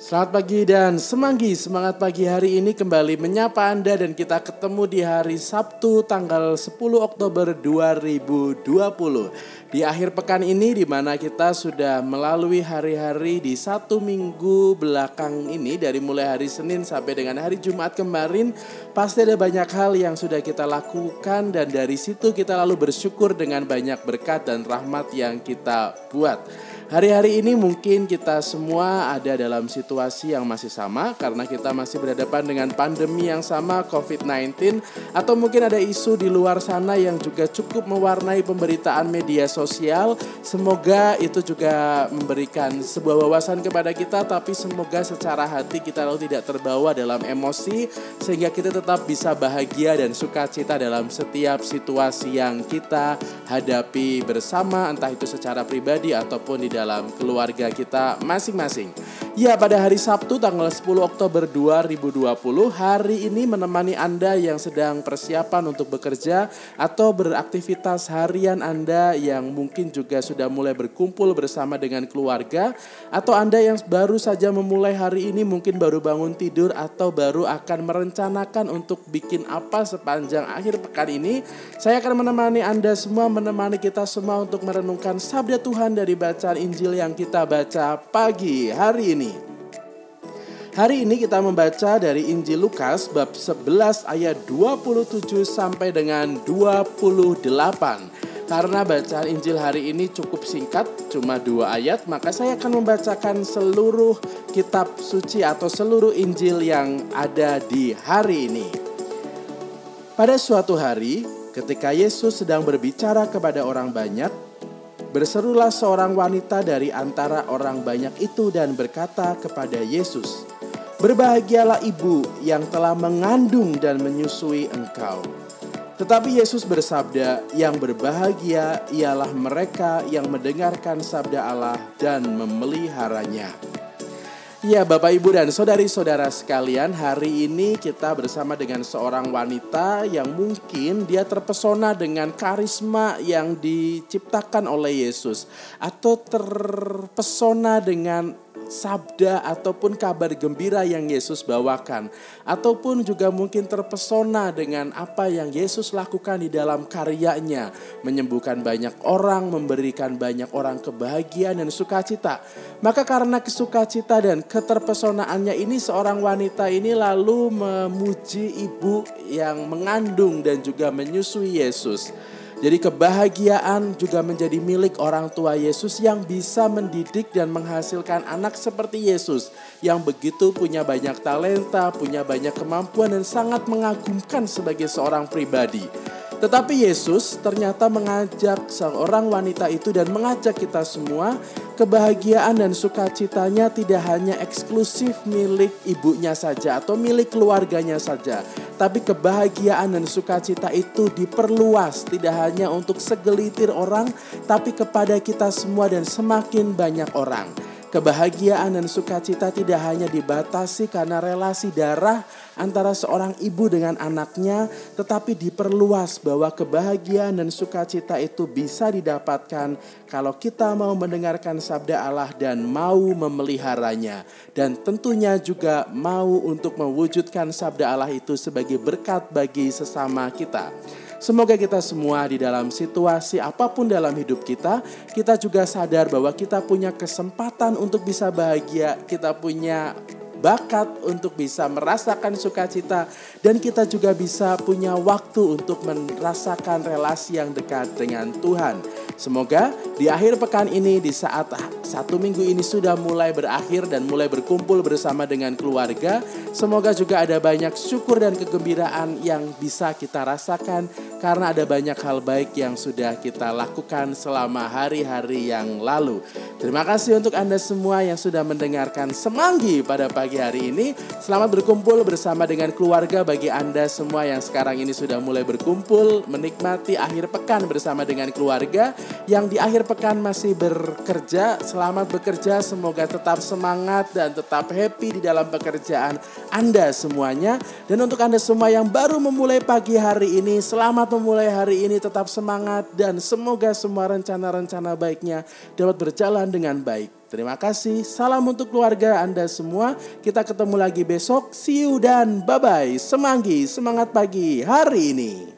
Selamat pagi dan semanggi semangat pagi hari ini kembali menyapa Anda dan kita ketemu di hari Sabtu tanggal 10 Oktober 2020. Di akhir pekan ini di mana kita sudah melalui hari-hari di satu minggu belakang ini dari mulai hari Senin sampai dengan hari Jumat kemarin pasti ada banyak hal yang sudah kita lakukan dan dari situ kita lalu bersyukur dengan banyak berkat dan rahmat yang kita buat. Hari-hari ini mungkin kita semua ada dalam situasi yang masih sama karena kita masih berhadapan dengan pandemi yang sama COVID-19 atau mungkin ada isu di luar sana yang juga cukup mewarnai pemberitaan media sosial. Semoga itu juga memberikan sebuah wawasan kepada kita tapi semoga secara hati kita lalu tidak terbawa dalam emosi sehingga kita tetap bisa bahagia dan sukacita dalam setiap situasi yang kita hadapi bersama entah itu secara pribadi ataupun di dalam keluarga kita masing-masing. Ya, pada hari Sabtu tanggal 10 Oktober 2020, hari ini menemani Anda yang sedang persiapan untuk bekerja atau beraktivitas harian Anda yang mungkin juga sudah mulai berkumpul bersama dengan keluarga atau Anda yang baru saja memulai hari ini mungkin baru bangun tidur atau baru akan merencanakan untuk bikin apa sepanjang akhir pekan ini, saya akan menemani Anda semua menemani kita semua untuk merenungkan sabda Tuhan dari bacaan Injil yang kita baca pagi hari ini. Hari ini kita membaca dari Injil Lukas bab 11 ayat 27 sampai dengan 28. Karena bacaan Injil hari ini cukup singkat, cuma dua ayat, maka saya akan membacakan seluruh kitab suci atau seluruh Injil yang ada di hari ini. Pada suatu hari, ketika Yesus sedang berbicara kepada orang banyak, Berserulah seorang wanita dari antara orang banyak itu dan berkata kepada Yesus, "Berbahagialah ibu yang telah mengandung dan menyusui engkau." Tetapi Yesus bersabda, "Yang berbahagia ialah mereka yang mendengarkan sabda Allah dan memeliharanya." Ya Bapak Ibu dan saudari-saudara sekalian hari ini kita bersama dengan seorang wanita yang mungkin dia terpesona dengan karisma yang diciptakan oleh Yesus Atau terpesona dengan sabda ataupun kabar gembira yang Yesus bawakan, ataupun juga mungkin terpesona dengan apa yang Yesus lakukan di dalam karyanya, menyembuhkan banyak orang, memberikan banyak orang kebahagiaan dan sukacita. Maka karena kesukacita dan keterpesonaannya ini seorang wanita ini lalu memuji ibu yang mengandung dan juga menyusui Yesus. Jadi kebahagiaan juga menjadi milik orang tua Yesus yang bisa mendidik dan menghasilkan anak seperti Yesus yang begitu punya banyak talenta, punya banyak kemampuan dan sangat mengagumkan sebagai seorang pribadi. Tetapi Yesus ternyata mengajak seorang wanita itu dan mengajak kita semua kebahagiaan dan sukacitanya tidak hanya eksklusif milik ibunya saja atau milik keluarganya saja. Tapi kebahagiaan dan sukacita itu diperluas tidak hanya untuk segelitir orang tapi kepada kita semua dan semakin banyak orang. Kebahagiaan dan sukacita tidak hanya dibatasi karena relasi darah antara seorang ibu dengan anaknya, tetapi diperluas bahwa kebahagiaan dan sukacita itu bisa didapatkan kalau kita mau mendengarkan sabda Allah dan mau memeliharanya, dan tentunya juga mau untuk mewujudkan sabda Allah itu sebagai berkat bagi sesama kita. Semoga kita semua di dalam situasi apa pun dalam hidup kita, kita juga sadar bahwa kita punya kesempatan untuk bisa bahagia, kita punya bakat untuk bisa merasakan sukacita dan kita juga bisa punya waktu untuk merasakan relasi yang dekat dengan Tuhan. Semoga di akhir pekan ini di saat satu minggu ini sudah mulai berakhir dan mulai berkumpul bersama dengan keluarga, semoga juga ada banyak syukur dan kegembiraan yang bisa kita rasakan karena ada banyak hal baik yang sudah kita lakukan selama hari-hari yang lalu. Terima kasih untuk Anda semua yang sudah mendengarkan Semanggi pada pagi hari ini. Selamat berkumpul bersama dengan keluarga bagi Anda semua yang sekarang ini sudah mulai berkumpul menikmati akhir pekan bersama dengan keluarga yang di akhir pekan masih bekerja, selamat bekerja, semoga tetap semangat dan tetap happy di dalam pekerjaan Anda semuanya. Dan untuk Anda semua yang baru memulai pagi hari ini, selamat memulai hari ini tetap semangat dan semoga semua rencana-rencana baiknya dapat berjalan dengan baik. Terima kasih. Salam untuk keluarga Anda semua. Kita ketemu lagi besok. See you dan bye-bye. Semanggi, semangat pagi hari ini.